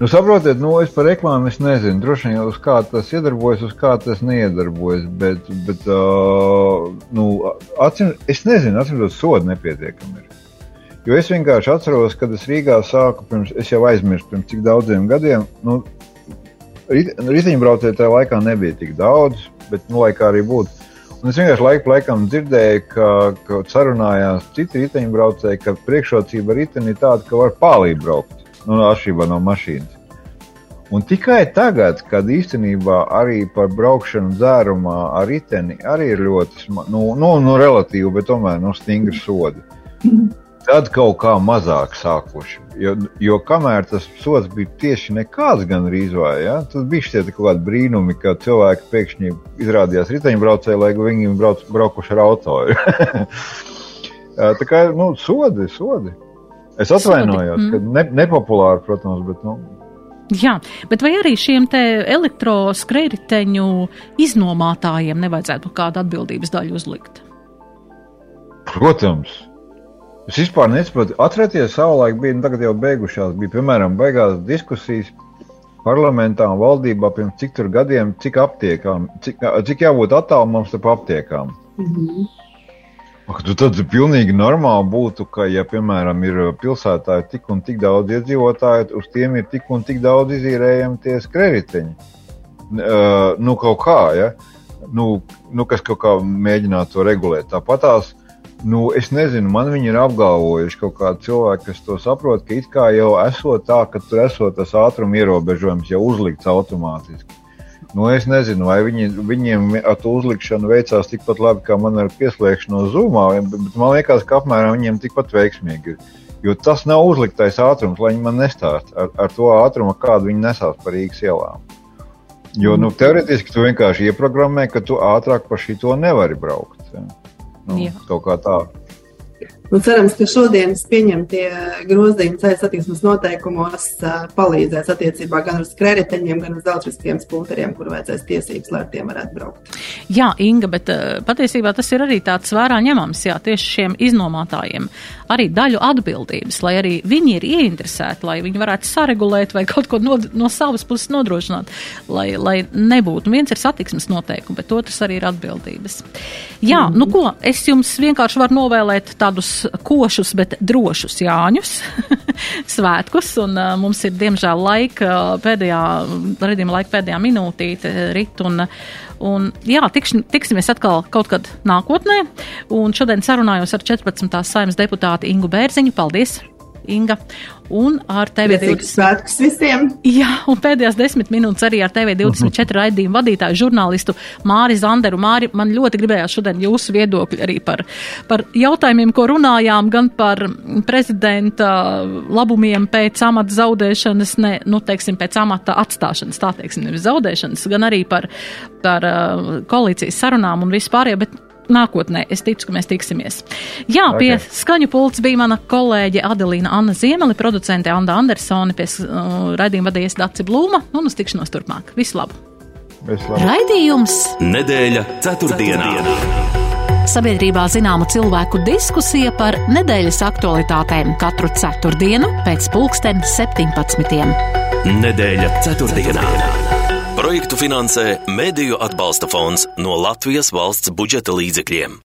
J: Nu, nu, saprotiet, nu, es par reklāmu es nezinu. Droši vien uz kā tas iedarbojas, uz kā tas neiedarbojas. Bet, bet uh, nu, acim, es nezinu, atcīm redzot, sodu nepietiekami ir. Jo es vienkārši atceros, kad es Rīgā sāku, pirms, es jau aizmirsu, pirms cik daudziem gadiem. Nu, Riteņbraucēju tajā laikā nebija tik daudz, bet, nu, lai kā arī būtu. Un es vienkārši laiku pa laikam dzirdēju, ka, ka sarunājās citi riteņbraucēji, ka priekšrocība riteni ir tāda, ka var pāri braukt, nu, atšķirībā no mašīnas. Un tikai tagad, kad īstenībā arī par braukšanu dzērumā ar riteni arī ir ļoti, nu, nu, nu relatīvi, bet tomēr nu, stingri sodi. Tad kaut kā mazāk sākuši. Jo, jo kamēr tas sots bija tieši nekāds, gan rīzvā, ja, tad bija šie kaut kādi brīnumi, ka cilvēki pēkšņi izrādījās riteņbraucēji, lai viņi brauc, braukuši ar auto. Tā kā nu, sodi, sodi. Es atvainojos, mm. ka ne, nepopulāri, protams, bet. Nu,
A: Jā, bet vai arī šiem te elektroskrējriteņu iznomātājiem nevajadzētu kādu atbildības daļu uzlikt?
J: Protams, Es vispār nesaprotu, atcerieties, savulaik bija, nu tagad jau beigušās, bija piemēram beigās diskusijas parlamentā un valdībā pirms cik tur gadiem, cik aptiekām, cik, cik jābūt attālumam starp aptiekām. Mm -hmm. Tu tad pilnīgi normāli būtu, ka, ja, piemēram, ir pilsētā ir tik un tik daudz iedzīvotāju, uz tiem ir tik un tik daudz izīrējami tie skrējēji. Uh, nu, kaut kā, ja? nu, nu, kas kaut kā mēģinātu to regulēt. Tāpat tās Nu, es nezinu, man viņi ir apgalvojuši kaut kādi cilvēki, kas to saprot, ka it kā jau esot tā, ka tur esot tas ātruma ierobežojums jau uzlikts automātiski. Nu, es nezinu, vai viņi, viņiem ar to uzlikšanu veicās tikpat labi, kā man ar pieslēgšanos zumā, bet man liekas, ka apmēram viņiem tikpat veiksmīgi ir. Jo tas nav uzliktais ātrums, lai viņi man nestāst ar, ar to ātrumu, kādu viņi nesās par Rīgas ielām. Jo nu, teorētiski tu vienkārši ieprogrammē, ka tu ātrāk pa šito nevari braukt. Nu,
A: Jā.
J: kaut kā tā.
B: Nu, cerams, ka šodienas pieņemtie grozījumi ceļu satiksmes noteikumos uh, palīdzēs attiecībā gan uz krediteņiem, gan uz daudzriskiem spūteriem, kur vajadzēs tiesības, lai ar tiem varētu braukt.
A: Jā, Inga, bet uh, patiesībā tas ir arī tāds vērā ņemams, jā, tieši šiem iznomātājiem. Arī daļu atbildības, lai arī viņi ir ieinteresēti, lai viņi varētu saregulēt vai kaut ko no, no savas puses nodrošināt, lai, lai nebūtu. Viens ir satiksmes noteikumi, bet otrs arī ir atbildības. Jā, mm -hmm. nu ko, es jums vienkārši varu novēlēt tādus košus, bet drošus Jāņus svētkus, un uh, mums ir diemžēl laika pēdējā, redzījuma laika pēdējā minūtīte rit, un, un jā, tikš, tiksimies atkal kaut kad nākotnē, un šodien sarunājos ar 14. saimnes deputāti Ingu Bērziņu. Paldies! Inga. Un ar TV20.
B: Svētkus visiem!
A: Jā, un pēdējās desmit minūtes arī ar TV24 raidījumu vadītāju žurnālistu Māri Zanderu. Māri, man ļoti gribējās šodien jūsu viedokļi arī par, par jautājumiem, ko runājām, gan par prezidenta labumiem pēc amata zaudēšanas, ne, nu, teiksim, pēc amata atstāšanas, tā teiksim, nevis zaudēšanas, gan arī par, par uh, koalīcijas sarunām un vispārējo, bet nākotnē. Es ticu, ka mēs tiksimies. Jā, okay. pie skaņu pults bija mana kolēģe Adelīna Anna Ziemeli, producente Anda Andersone, pie uh, raidījuma vadījies Daci Blūma un uz tikšanos turpmāk. Visu labu!
J: Visu labu.
H: Raidījums
C: Nedēļa ceturtdienā.
H: Sabiedrībā zināma cilvēku diskusija par nedēļas aktualitātēm katru ceturtdienu pēc pulksten 17.
C: Nedēļa ceturtdienā. Projektu finansē Mēdīju atbalsta fonds no Latvijas valsts budžeta līdzekļiem.